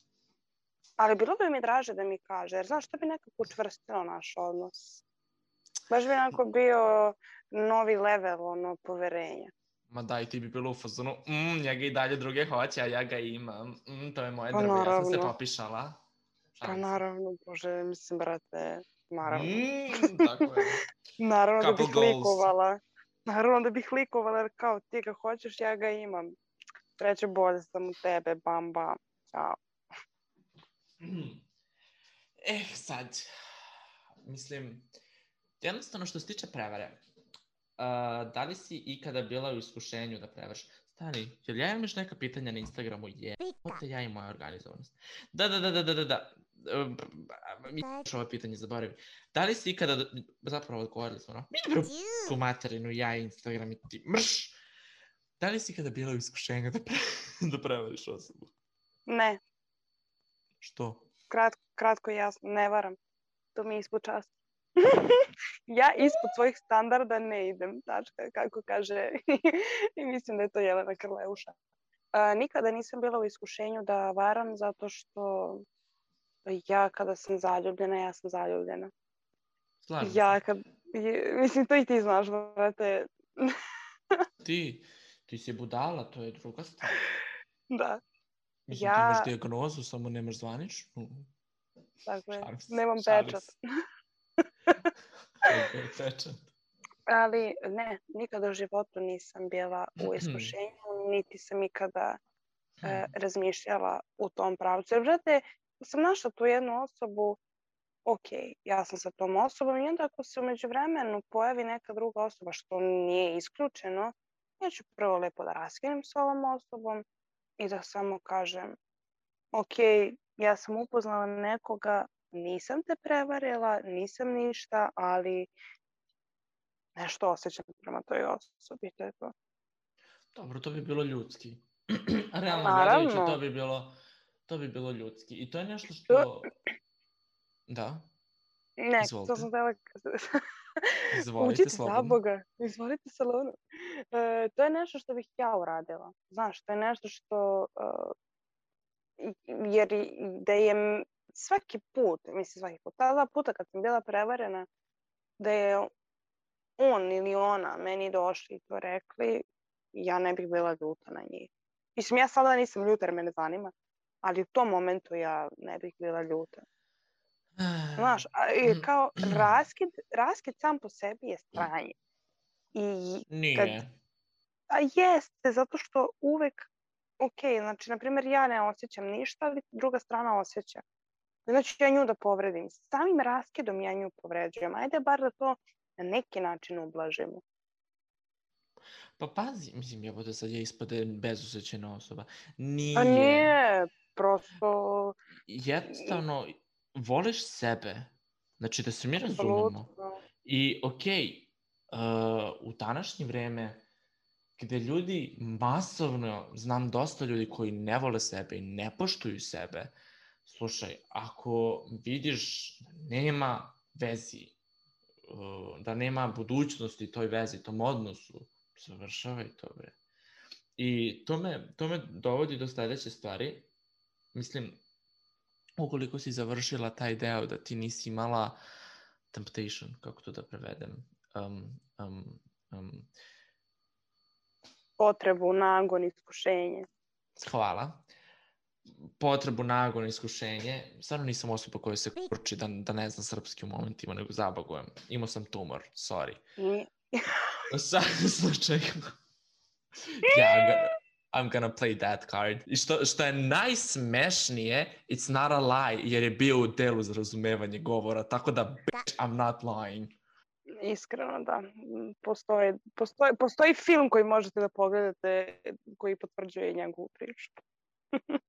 ali bilo bi mi draže da mi kaže, jer znaš, to bi nekako učvrstilo naš odnos. Baš bi onako bio novi level, ono, poverenja. Ma daj, ti bi bilo u fazonu, mm, njega i dalje druge hoće, a ja ga imam. Mm, to je moje Pa drvo, ja sam se naravno. popišala. Pa Šalim se. naravno, bože, mislim, brate, naravno. Mm, tako je. Naravno da Couple bih goals. likovala. Naravno da bih likovala, jer kao ti ga hoćeš, ja ga imam. Treće bolje sam u tebe, bam, bam. Ćao. Eh, sad, mislim, jednostavno što se tiče prevare, uh, da li si ikada bila u iskušenju da prevariš? Stani, jel ja imam još neka pitanja na Instagramu? Je, te ja i moja organizovanost. Da, da, da, da, da, da, da. Um, Mi još ovo pitanje zaboravi. Da li si ikada, zapravo odgovorili smo, no? Mi tu materinu, ja i Instagram i ti, mrš! Da li si ikada bila u iskušenju da, pre, da prevariš osobu? Ne, Što? kratko, kratko i jasno, ne varam. To mi je ispod časta. ja ispod svojih standarda ne idem, tačka, kako kaže. I mislim da je to Jelena Krleuša. A, nikada nisam bila u iskušenju da varam zato što ja kada sam zaljubljena, ja sam zaljubljena. Slažem. Ja kad, mislim to i ti znaš, brate, Ti, ti si budala, to je druga stvar. da, Mislim, Ja- ti imaš dijagnozu, samo nemaš zvaničnu. tako je. Nemam pečat. pečat. Ali ne, nikada u životu nisam bila u iskušenju, niti sam ikada e, razmišljala u tom pravcu. Jer, brate, sam našla tu jednu osobu, ok, ja sam sa tom osobom i onda ako se umeđu vremenu pojavi neka druga osoba, što nije isključeno, ja ću prvo lepo da raskinem s ovom osobom i da samo kažem, ok, ja sam upoznala nekoga, nisam te prevarila, nisam ništa, ali nešto osjećam prema toj osobi, to je to. Dobro, to bi bilo ljudski. Realno Naravno. gledajući, to bi bilo, to bi bilo ljudski. I to je nešto što... Da, Ne, Izvolite. to sam htjela... izvolite Učite za slobodno. Boga, izvolite salonu. E, to je nešto što bih ja uradila. Znaš, to je nešto što... e, jer da je svaki put, mislim svaki put, ta dva puta kad sam bila prevarena, da je on ili ona meni došli i to rekli, ja ne bih bila ljuta na njih. Mislim, ja sada nisam ljuta jer me ne zanima, ali u tom momentu ja ne bih bila ljuta. Znaš, a, i Mm. kao raskid, raskid sam po sebi je stranje. I, Nije. a jeste, zato što uvek, ok, znači, na primjer, ja ne osjećam ništa, ali druga strana osjeća. Znači, ja nju da povredim. Samim raskidom ja nju povređujem. Ajde bar da to na neki način ublažimo. Pa pazi, mislim, evo da sad je ispade bezosećajna osoba. Nije. A nije, prosto, Jednostavno, voliš sebe. Znači, da se mi razumemo. apsolutno. I okej, uh, u današnje vreme gde ljudi masovno, znam dosta ljudi koji ne vole sebe i ne poštuju sebe, slušaj, ako vidiš da nema vezi, uh, da nema budućnosti toj vezi, tom odnosu, završavaj to, bre. I to me, to me dovodi do sledeće stvari. Mislim, ukoliko si završila taj deo da ti nisi imala temptation, kako to da prevedem, um, um, um, Potrebu, nagon, iskušenje. hvala, potrebu, nagon, iskušenje. Stvarno nisam osoba koja se kurči da, da ne znam srpski u momentima, nego zabagujem. Imao sam tumor, sorry. U svakom slučaju, I'm gonna, I'm gonna play that card. I što, što je najsmešnije, it's not a lie, jer je bio u delu za razumevanje govora, tako da, bitch, I'm not lying. Iskreno da. Mm, Postoji, postoji, postoji film koji možete da pogledate koji potvrđuje njegovu priču.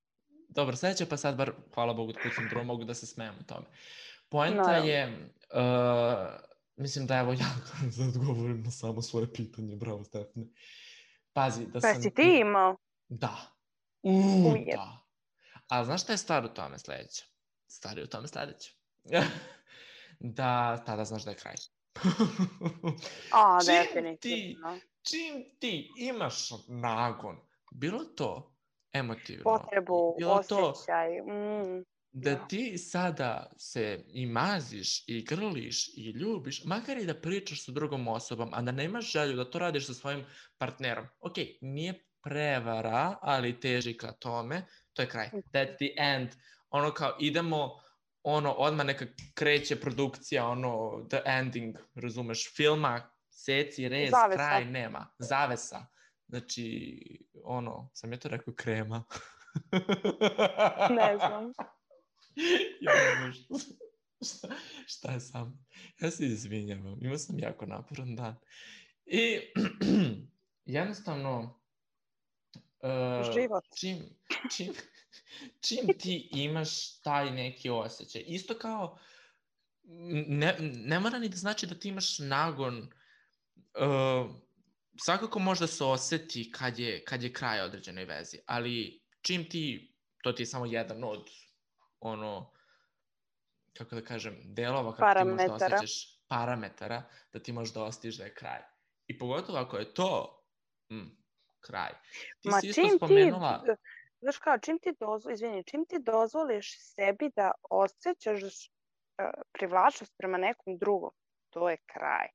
Dobro, sledeće pa sad bar, hvala Bogu, kućim drugo, mogu da se smijem o tome. Poenta Naravno. je, uh, mislim da evo ja da odgovorim na samo svoje pitanje, bravo Stefane. Pazi, da Pa sam... si ti imao? Da. Uuu, da. A znaš šta je stvar u tome sledeće? Stvar je u tome sledeće. da tada znaš da je kraj. A, Čim definitivno. Čim ti imaš nagon, bilo to emotivno, Potrebu, bilo to osjećaj. Mm. Da Da. ti sada se i maziš i grliš i ljubiš, makar i da pričaš sa drugom osobom, a da nemaš želju da to radiš sa svojim partnerom. Ok, nije prevara, ali teži ka tome, to je kraj. That's the end. Ono kao idemo, ono, odmah neka kreće produkcija, ono, the ending, razumeš, filma, seci, rez, Zavesa. kraj, nema. Zavesa. Znači, ono, sam je to rekao krema. Ne znam. ja šta, šta je sam. Ja se izvinjavam, imao sam jako naporan dan. I jednostavno, uh, Život. čim, čim, čim ti imaš taj neki osjećaj, isto kao, ne, ne mora ni da znači da ti imaš nagon, uh, svakako možda se oseti kad je, kad je kraj određenoj vezi, ali čim ti, to ti je samo jedan od ono, kako da kažem, delova kako ti možeš da Parametara. osjećaš parametara, da ti možeš da osjetiš da je kraj. I pogotovo ako je to mm, kraj. Ti Ma si isto spomenula... ti, znaš kao, čim ti dozvoliš, izvini, čim ti dozvoliš sebi da osjećaš uh, privlačnost prema nekom drugom, to je kraj.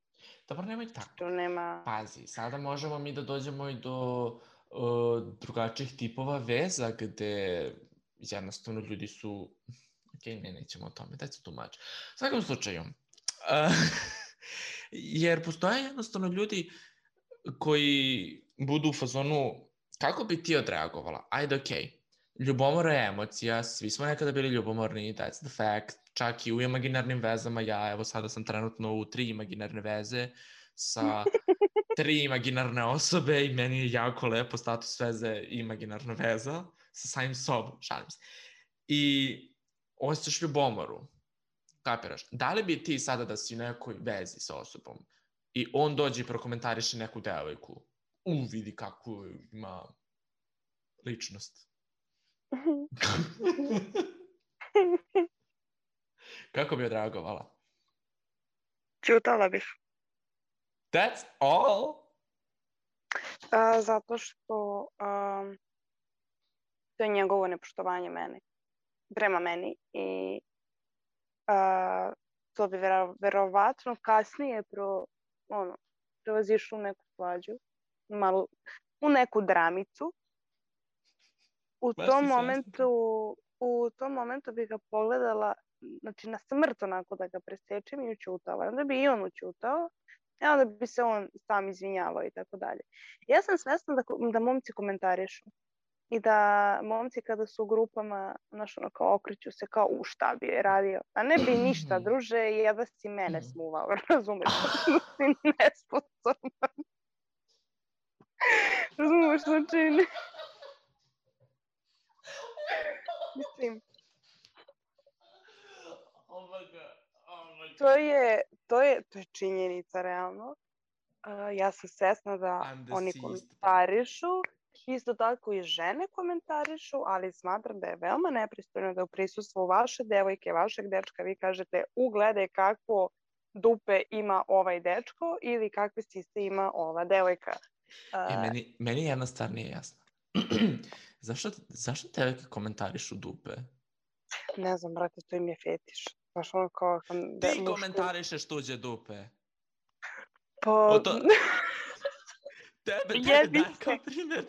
Dobro, nemoj tako. To nema... Pazi, sada možemo mi da dođemo i do uh, drugačijih tipova veza gde jednostavno ljudi su... Ok, ne, nećemo o tome, that's too much. U svakom slučaju, uh, jer postoje jednostavno ljudi koji budu u fazonu kako bi ti odreagovala? Ajde, ok, ljubomora je emocija, svi smo nekada bili ljubomorni, that's the fact, čak i u imaginarnim vezama, ja evo sada sam trenutno u tri imaginarne veze sa tri imaginarne osobe i meni je jako lepo status veze imaginarna veza sa samim sobom, šalim se. I osjećaš ljubomoru, kapiraš. Da li bi ti sada da si u nekoj vezi sa osobom i on dođe i prokomentariše neku devojku, u, vidi kako ima ličnost. Kako bi odreagovala? Ćutala bih. That's all? A, zato što um, to je njegovo nepoštovanje mene, prema meni i a, to bi vero, verovatno kasnije pro, ono, prevazišlo u neku svađu, malo, u neku dramicu. U Baš tom momentu, u tom momentu bi ga pogledala, znači na smrt onako da ga presečem i učutala. Onda bi i on učutao, i onda bi se on sam izvinjavao i tako dalje. Ja sam svesna da, da momci komentarišu i da momci kada su u grupama, znaš, ono kao okreću se kao u šta bi je radio. A ne bi ništa, druže, jedva si mene smuvao, razumeš? Da si nesposoban. Razumeš, znači... Ne. Mislim, Oh my god. Oh my god. to je, to je, to je činjenica, realno. Uh, ja sam svesna da oni komentarišu, isto tako i žene komentarišu, ali smatram da je veoma nepristojno da u prisustvu vaše devojke, vašeg dečka, vi kažete ugledaj kako dupe ima ovaj dečko ili kakve sise ima ova devojka. E, Uh, meni, meni jedna stvar nije jasna. zašto, zašto devojke komentarišu dupe? ne znam, brate, to im je fetiš. Baš ono kao... Da, Ti komentarišeš tuđe dupe. Pa, O to- Tebe, tebe Jebi daj se. kao primjer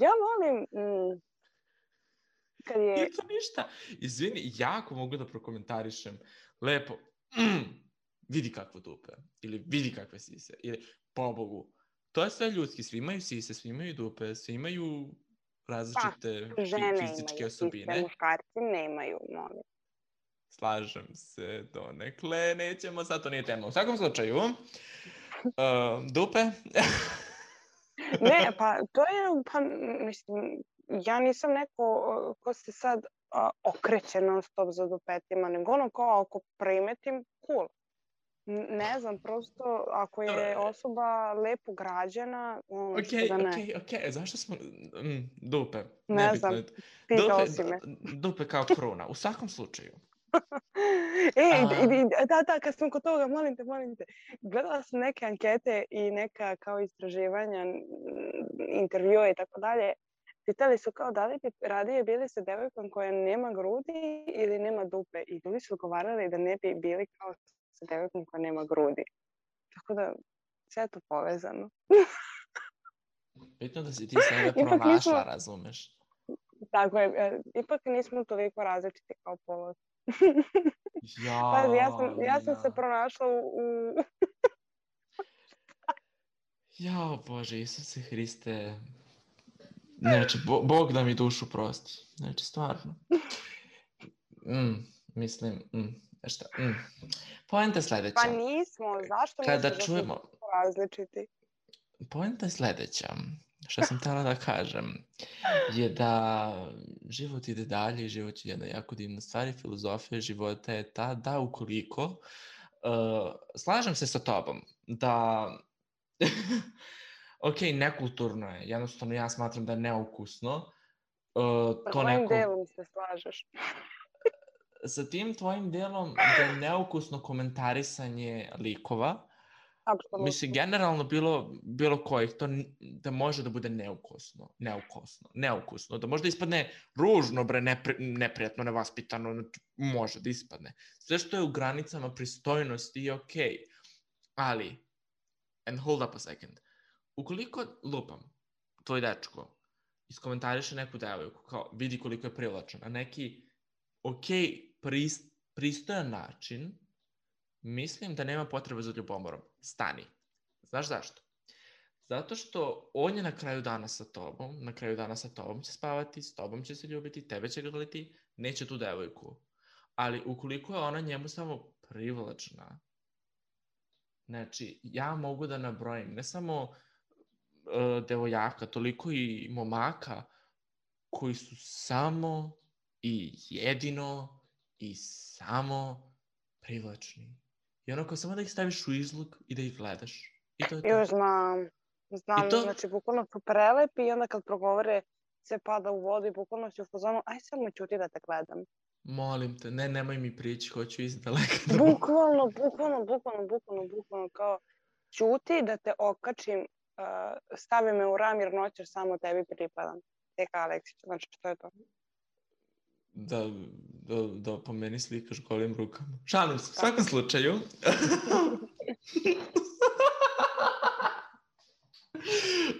ja volim... Mm, kad je... Nije to ništa. Izvini, jako mogu da prokomentarišem. Lepo, mm, vidi kakvo dupe. Ili vidi kakve sise. Ili, pobogu. To je sve ljudski. Svi imaju sise, svi imaju dupe, svi imaju različite fi- Pa, žene fizičke imaju osobine. sise, muškarci nemaju, molim. Slažem se donekle, nećemo, sad to nije tema. U svakom slučaju, uh, dupe, Ne, pa to je, pa mislim, ja nisam neko ko se sad uh, okreće non stop za dupetima, nego ono kao ako primetim, cool. Ne znam, prosto ako je osoba lepo građena, ono, Ok, što da ne. ok, ok, zašto smo... Mm, dupe, Ne nebitno znam. Pitao Dupe, si me. dupe kao kruna, u svakom slučaju. E, i- i- da, da, kad smo kod toga, molim te, molim te. Gledala sam neke ankete i neka kao istraživanja, intervjue i tako dalje. Pitali su kao da li bi radije bili sa devojkom koja nema grudi ili nema dupe. I ljudi su odgovarali da ne bi bili kao sa devojkom koja nema grudi. Tako da, sve je to povezano. Bitno da si ti sebe pronašla, nismo- razumeš? Tako je, e, ipak nismo toliko različiti kao polos. Ja, Pazi, ja sam, ja sam se pronašla u, u Jao, Bože, Isuse Hriste. Znači, bo, Bog da mi dušu prosti. Znači, stvarno. Mm, mislim, mm, šta, mm. Poenta je sledeća. Pa nismo, zašto Kada misliš da čujemo, smo toliko različiti? poenta je sledeća. Što sam htjela da kažem je da život ide dalje i život je jedna jako divna stvar i filozofija života je ta da ukoliko uh, slažem se sa tobom da ok, nekulturno je, jednostavno ja smatram da je neukusno uh, Pa to neko delom se slažeš? sa tim tvojim delom da je neukusno komentarisanje likova Apsolutno. Mislim, generalno bilo, bilo kojih, to da može da bude neukusno, neukusno, neukusno, da možda ispadne ružno, bre, nepri, neprijatno, nevaspitano, znači, može da ispadne. Sve što je u granicama pristojnosti je okej, ali, and hold up a second, ukoliko lupam, tvoj dečko, iskomentariše neku devojku, kao vidi koliko je privlačna, na neki okej, pris, pristojan način, mislim da nema potrebe za ljubomorom. Stani. Znaš zašto? Zato što on je na kraju dana sa tobom, na kraju dana sa tobom će spavati, s tobom će se ljubiti, tebe će grliti, neće tu devojku. Ali ukoliko je ona njemu samo privlačna, znači ja mogu da nabrojim ne samo uh, devojaka, toliko i momaka koji su samo i jedino i samo privlačni. I onako samo da ih staviš u izlog i da ih gledaš. I to je to. Još znam. Znam, I to- znači bukvalno su prelepi i onda kad progovore sve pada u vodu i bukvalno si u fazonu, aj samo ćuti da te gledam. Molim te, ne, nemoj mi prići, hoću iz daleka da Bukvalno, bukvalno, bukvalno, bukvalno, bukvalno kao ćuti da te okačim, uh, stavi me u ram jer noćer samo tebi pripadam. Tek Aleksić, znači to je to. Da, da, da po meni slikaš golim rukama. Šalim se, u svakom slučaju.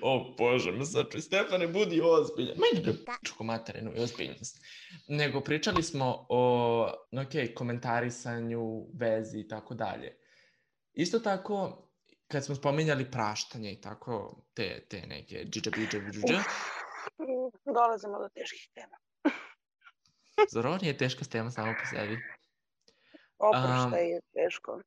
o Bože, me sačuj, Stefane, budi ozbiljan. Meni bre, čuko materinu i ozbiljnost. Nego pričali smo o, ok, komentarisanju, vezi i tako dalje. Isto tako, kad smo spominjali praštanje i tako, te, te neke džiđa, biđa, biđa, Dolazimo do teških tema. Zar ovo nije teška tema samo po sebi? Oproštaj je teško.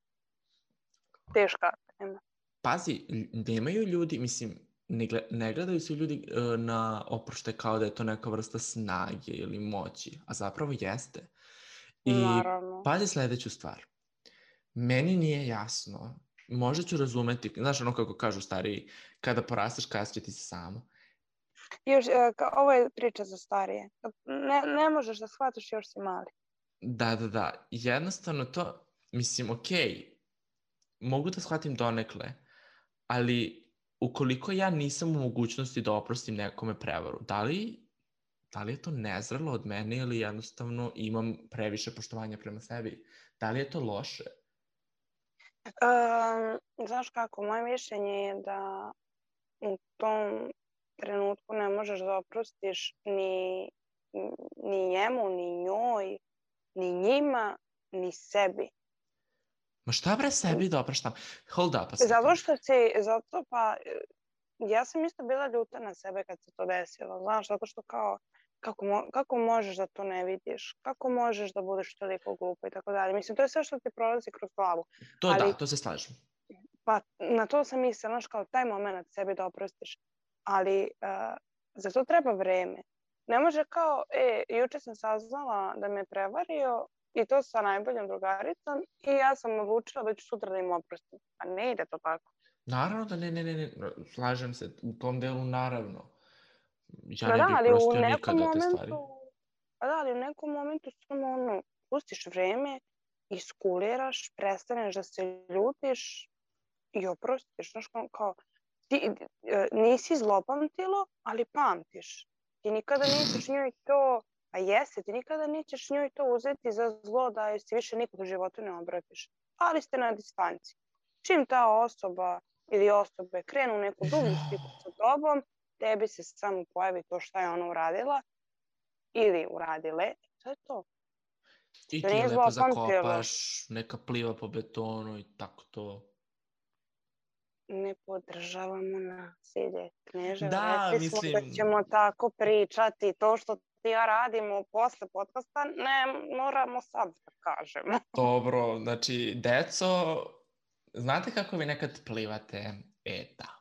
Teška tema. Pazi, nemaju ljudi, mislim, ne, ne gledaju se ljudi e, na oproštaj kao da je to neka vrsta snage ili moći, a zapravo jeste. I Naravno. pazi sledeću stvar. Meni nije jasno, možda ću razumeti, znaš ono kako kažu stariji, kada porasteš kasnije ti se samo. Još, e, ka- ovo je priča za starije. Ne, ne možeš da shvatiš, još si mali. Da, da, da. Jednostavno to, mislim, okej, mogu da shvatim donekle, ali ukoliko ja nisam u mogućnosti da oprostim nekome prevaru, da li, da li je to nezrelo od mene ili jednostavno imam previše poštovanja prema sebi? Da li je to loše? Um, znaš kako, moje mišljenje je da u tom trenutku ne možeš da oprostiš ni, ni njemu, ni njoj, ni njima, ni sebi. Ma šta bre sebi da opraštam? Hold up a second. Zato što si, zato pa, ja sam isto bila ljuta na sebe kad se to desilo, znaš, zato što kao, kako, mo, kako možeš da to ne vidiš? Kako možeš da budeš toliko glupa i tako dalje? Mislim, to je sve što ti prolazi kroz glavu. To Ali- da, to se slažem. Pa na to sam mislila, znaš, kao taj moment sebi da oprostiš. Ali uh, za to treba vreme. Ne može kao, e, juče sam saznala da me prevario i to sa najboljom drugaricom i ja sam odlučila da ću sutra da im oprostim. Pa ne ide to tako. Naravno da ne, ne, ne, ne, slažem se, u tom delu naravno. Ja Pa ne da, bih ali u prostio nikada te momentu, stvari. pa da, ali u nekom momentu samo ono, pustiš vreme, iskuliraš, prestaneš da se ljutiš i oprostiš. Znaš, kao, kao ti e, nisi zlopamtilo, ali pamtiš. Ti nikada nećeš njoj to, a jeste, ti nikada nećeš njoj to uzeti za zlo da joj se više nikad u životu ne obratiš. Ali ste na distanci. Čim ta osoba ili osobe krenu u neku dublju sliku sa tobom, tebi se samo pojavi to šta je ona uradila ili uradile, to je to. I to ti je lepo zakopaš, neka pliva po betonu i tako to. Ne podržavamo nasilje. Kneže, Da, rekli smo da mislim- ćemo tako pričati. To što ti ja radimo posle podcasta, ne moramo sad da kažemo. Dobro, znači, deco, znate kako vi nekad plivate? E, da.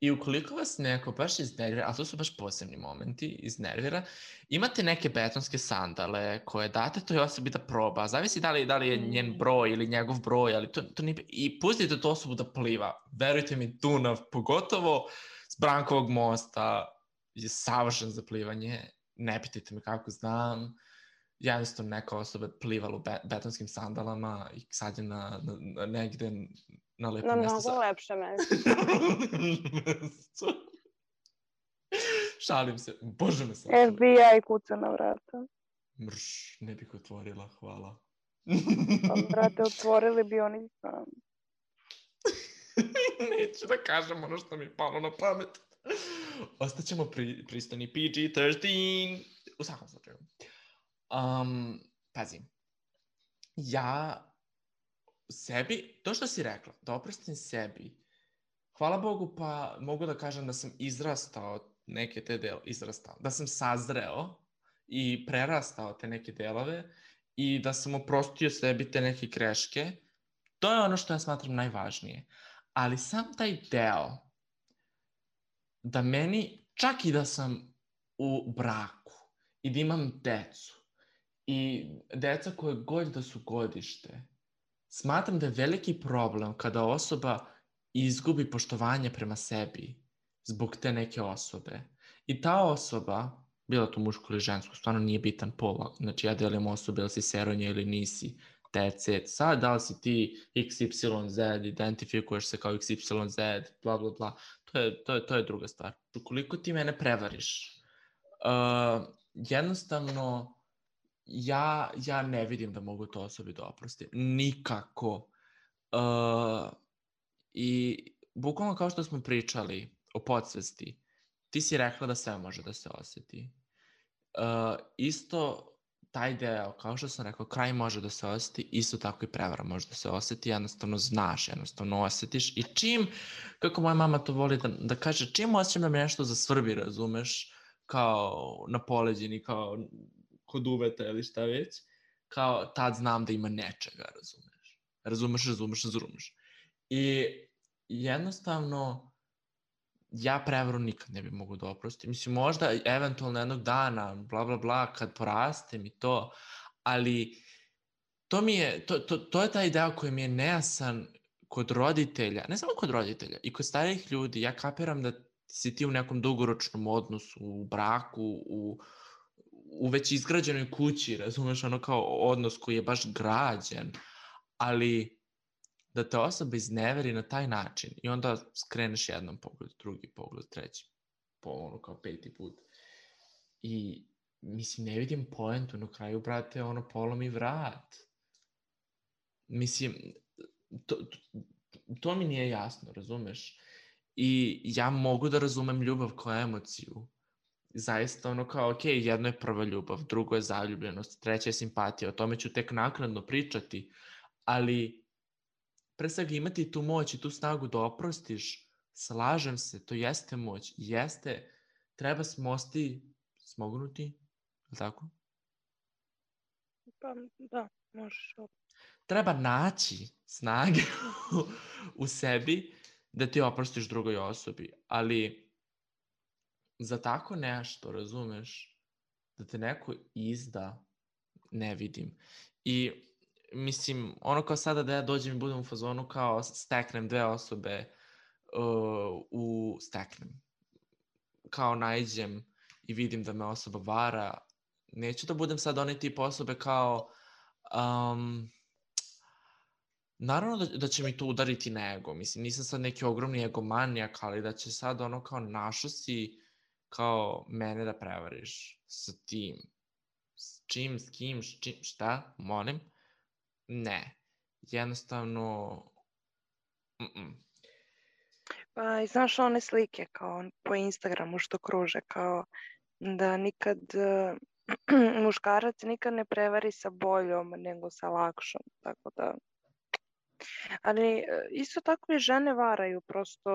I ukoliko vas neko baš iznervira, a to su baš posebni momenti, iznervira, imate neke betonske sandale koje date toj osobi da proba. Zavisi da li, da li je njen Mm. broj ili njegov broj, ali to, to nije... I pustite tu osobu da pliva. Verujte mi, Dunav, pogotovo s Brankovog mosta, je savršen za plivanje. Ne pitajte me kako znam jednostavno neka osoba plivala u be betonskim sandalama i sad je na, na, na negde na lepo Na mesto. mnogo za- lepše mesto. Šalim se. Bože me sam. FBI kuca na vrata. Mrš, ne bih otvorila, hvala. Pa, brate, otvorili bi oni sam. Neću da kažem ono što mi je palo na pamet. Ostaćemo pri, pristojni PG-13. U svakom slučaju. Um, pazi. Ja sebi, to što si rekla, da oprostim sebi, hvala Bogu pa mogu da kažem da sam izrastao neke te delove, izrastao, da sam sazreo i prerastao te neke delove i da sam oprostio sebi te neke greške. To je ono što ja smatram najvažnije. Ali sam taj deo da meni, čak i da sam u braku i da imam decu i deca koje god da su godište, smatram da je veliki problem kada osoba izgubi poštovanje prema sebi zbog te neke osobe. I ta osoba, bila to muško ili žensko, stvarno nije bitan pola. Znači ja delim osobe, ili si seronja ili nisi, that's it. Sad, da li si ti XYZ, identifikuješ se kao XYZ, bla, bla, bla, to je, to je, to je druga stvar. Ukoliko ti mene prevariš, uh, jednostavno, ja, ja ne vidim da mogu to osobi da oprostim. Nikako. Uh, I bukvalno kao što smo pričali o podsvesti, ti si rekla da sve može da se osjeti. Uh, isto taj deo, kao što sam rekao, kraj može da se osjeti, isto tako i prevara može da se osjeti, jednostavno znaš, jednostavno osjetiš i čim, kako moja mama to voli da, da kaže, čim osjećam da me nešto zasvrbi, razumeš, kao na poleđini, kao kod uveta ili šta već, kao tad znam da ima nečega, razumeš. Razumeš, razumeš, razumeš. I jednostavno, ja prevaru nikad ne bi mogu da oprostim. Mislim, možda eventualno jednog dana, bla, bla, bla, kad porastem i to, ali to mi je, to, to, to je taj deo koji mi je nejasan kod roditelja, ne samo kod roditelja, i kod starijih ljudi, ja kapiram da si ti u nekom dugoročnom odnosu, u braku, u, u već izgrađenoj kući, razumeš, ono kao odnos koji je baš građen, ali da te osoba izneveri na taj način i onda skreneš jednom pogled, drugi pogled, treći, po ono kao peti put. I mislim, ne vidim poentu, na kraju, brate, ono polomi vrat. Mislim, to, to, to mi nije jasno, razumeš? I ja mogu da razumem ljubav kao emociju. Zaista ono kao, ok, jedno je prva ljubav, drugo je zaljubljenost, treća je simpatija, o tome ću tek naknadno pričati, ali pre svega imati tu moć i tu snagu da oprostiš, slažem se, to jeste moć, jeste, treba smosti smognuti, je li tako? Pa da, možeš. Treba naći snage u, u sebi da ti oprostiš drugoj osobi, ali za tako nešto, razumeš, da te neko izda, ne vidim. I mislim, ono kao sada da ja dođem i budem u fazonu kao steknem dve osobe uh, u steknem. Kao najđem i vidim da me osoba vara, neću da budem sad onaj tip osobe kao um, naravno da, da će mi to udariti na ego, mislim, nisam sad neki ogromni egomanijak, ali da će sad ono kao našo si kao mene da prevariš sa tim. S čim, s kim, s čim, šta, molim? Ne. Jednostavno, mm -mm. Pa i znaš one slike kao po Instagramu što kruže kao da nikad muškarac nikad ne prevari sa boljom nego sa lakšom. Tako da Ali e, isto tako i žene varaju, prosto...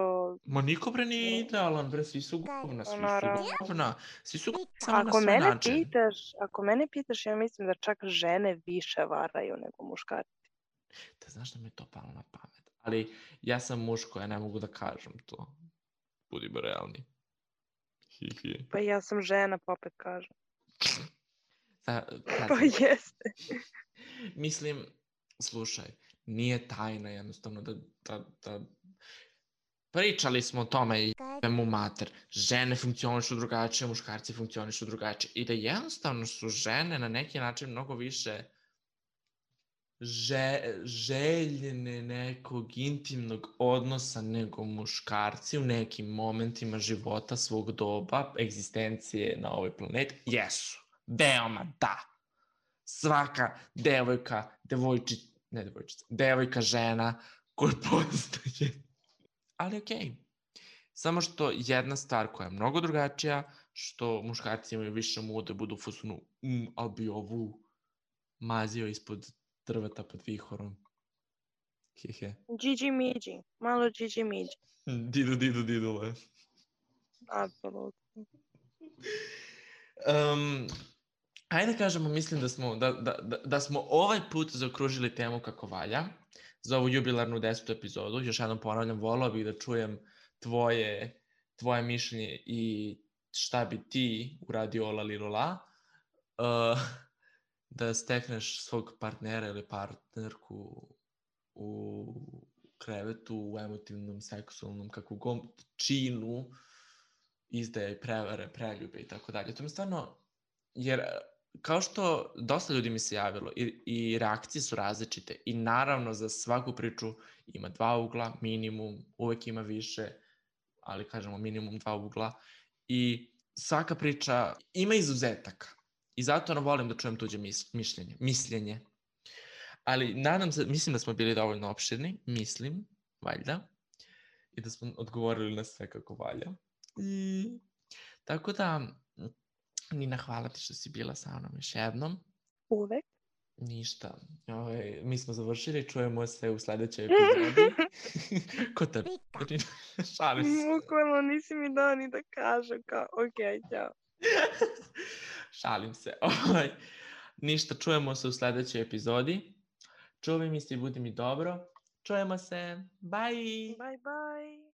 Ma niko bre nije idealan, bre, svi su govna, svi su govna, svi su samo na Ako svoj mene način. pitaš, ako mene pitaš, ja mislim da čak žene više varaju nego muškarci. Da znaš da mi je to palo na pamet. Ali ja sam muško, ja ne mogu da kažem to. Budimo realni. Hi, hi. Pa ja sam žena, pa opet kažem. Sa, Pa jeste. mislim, slušaj, nije tajna jednostavno da, da, da Pričali smo o tome i mu mater. Žene funkcionišu drugačije, muškarci funkcionišu drugačije. I da jednostavno su žene na neki način mnogo više že, željene nekog intimnog odnosa nego muškarci u nekim momentima života svog doba, egzistencije na ovoj planeti. Jesu. Veoma da. Svaka devojka, devojčica, ne devojčica, devojka, žena koja postaje. Ali okej. Okay. Samo što jedna stvar koja je mnogo drugačija, što muškarci imaju više mude, budu u fusunu, mm, ali bi ovu mazio ispod drveta pod vihorom. Hehe. Gigi Migi. Malo Gigi Migi. Didu, didu, didule. Apsolutno. Um, ajde kažemo, mislim da smo, da, da, da, da smo ovaj put zaokružili temu kako valja za ovu jubilarnu desetu epizodu. Još jednom ponavljam, volao bih da čujem tvoje, tvoje mišljenje i šta bi ti uradio ola li lola. Uh, da stekneš svog partnera ili partnerku u krevetu, u emotivnom, seksualnom, kako god činu, izdaje, prevare, preljube i tako dalje. To mi stvarno, jer kao što dosta ljudi mi se javilo i, i reakcije su različite i naravno za svaku priču ima dva ugla, minimum, uvek ima više, ali kažemo minimum dva ugla i svaka priča ima izuzetaka i zato ono volim da čujem tuđe mis, mišljenje, mišljenje. Ali nadam se, mislim da smo bili dovoljno opširni, mislim, valjda, i da smo odgovorili na sve kako valja. I, tako da, Nina, hvala ti što si bila sa mnom još jednom. Uvek. Ništa. Ovaj, mi smo završili, čujemo se u sledećoj epizodi. Ko te... Šalim se. Bukvalno nisi mi dao ni da kažem kao, ok, ćao. Šalim se. Ovaj, ništa, čujemo se u sledećoj epizodi. Čuvaj mi se i budi mi dobro. Čujemo se. Bye! Bye, bye.